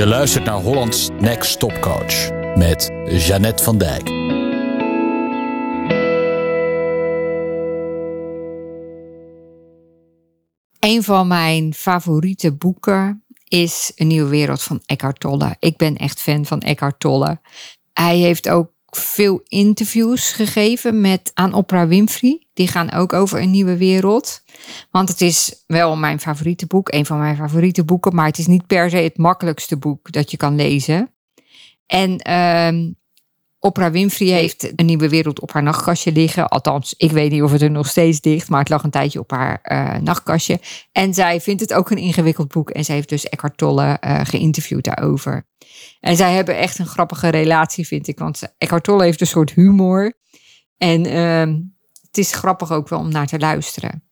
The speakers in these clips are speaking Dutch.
Je luistert naar Hollands Next Top Coach met Jeannette van Dijk. Een van mijn favoriete boeken is Een Nieuwe Wereld van Eckhart Tolle. Ik ben echt fan van Eckhart Tolle. Hij heeft ook veel interviews gegeven met, aan Oprah Winfrey. Die gaan ook over een nieuwe wereld. Want het is wel mijn favoriete boek, een van mijn favoriete boeken, maar het is niet per se het makkelijkste boek dat je kan lezen. En uh, Oprah Winfrey heeft een nieuwe wereld op haar nachtkastje liggen. Althans, ik weet niet of het er nog steeds ligt, maar het lag een tijdje op haar uh, nachtkastje. En zij vindt het ook een ingewikkeld boek. En zij heeft dus Eckhart Tolle uh, geïnterviewd daarover. En zij hebben echt een grappige relatie, vind ik. Want Eckhart Tolle heeft een soort humor. En uh, het is grappig ook wel om naar te luisteren.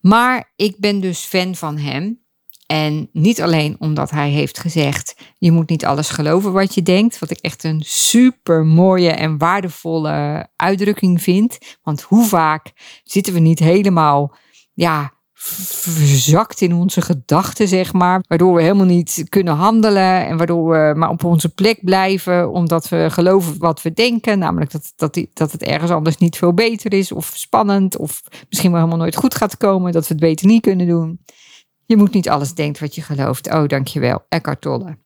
Maar ik ben dus fan van hem. En niet alleen omdat hij heeft gezegd: je moet niet alles geloven wat je denkt. Wat ik echt een super mooie en waardevolle uitdrukking vind. Want hoe vaak zitten we niet helemaal ja, verzakt in onze gedachten, zeg maar. Waardoor we helemaal niet kunnen handelen en waardoor we maar op onze plek blijven, omdat we geloven wat we denken. Namelijk dat, dat, dat het ergens anders niet veel beter is, of spannend, of misschien wel helemaal nooit goed gaat komen, dat we het beter niet kunnen doen. Je moet niet alles denken wat je gelooft. Oh, dankjewel. Eckhart Tolle.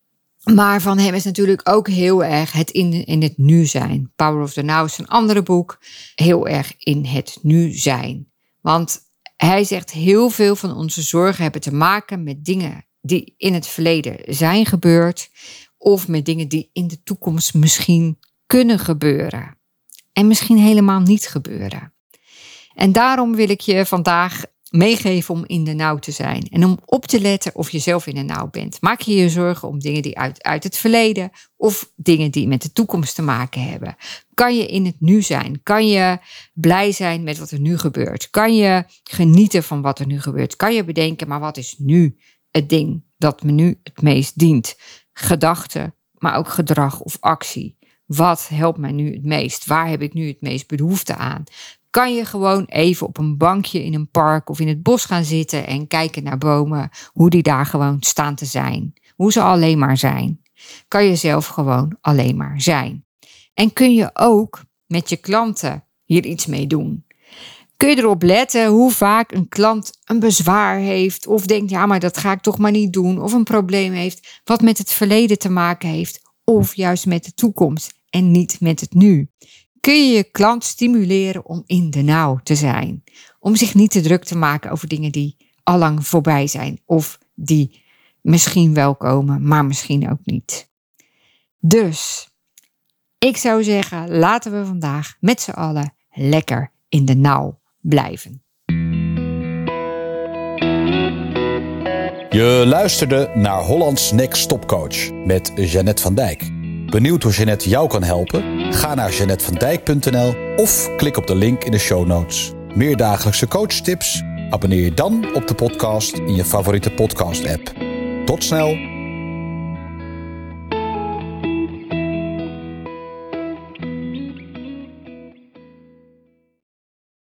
Maar van hem is natuurlijk ook heel erg het in, in het nu zijn. Power of the Now is een andere boek. Heel erg in het nu zijn. Want hij zegt heel veel van onze zorgen hebben te maken met dingen die in het verleden zijn gebeurd. Of met dingen die in de toekomst misschien kunnen gebeuren. En misschien helemaal niet gebeuren. En daarom wil ik je vandaag meegeven om in de nauw te zijn. En om op te letten of je zelf in de nauw bent. Maak je je zorgen om dingen die uit, uit het verleden of dingen die met de toekomst te maken hebben. Kan je in het nu zijn? Kan je blij zijn met wat er nu gebeurt? Kan je genieten van wat er nu gebeurt? Kan je bedenken, maar wat is nu het ding dat me nu het meest dient? Gedachten, maar ook gedrag of actie. Wat helpt mij nu het meest? Waar heb ik nu het meest behoefte aan? Kan je gewoon even op een bankje in een park of in het bos gaan zitten en kijken naar bomen, hoe die daar gewoon staan te zijn. Hoe ze alleen maar zijn. Kan je zelf gewoon alleen maar zijn. En kun je ook met je klanten hier iets mee doen. Kun je erop letten hoe vaak een klant een bezwaar heeft of denkt, ja, maar dat ga ik toch maar niet doen, of een probleem heeft wat met het verleden te maken heeft, of juist met de toekomst en niet met het nu kun je je klant stimuleren om in de nauw te zijn. Om zich niet te druk te maken over dingen die allang voorbij zijn of die misschien wel komen, maar misschien ook niet. Dus ik zou zeggen, laten we vandaag met z'n allen lekker in de nauw blijven. Je luisterde naar Hollands Next Top Coach met Jeannette van Dijk. Benieuwd hoe Jeannette jou kan helpen? Ga naar jeannettevandijk.nl of klik op de link in de show notes. Meer dagelijkse coachtips? Abonneer je dan op de podcast in je favoriete podcast-app. Tot snel!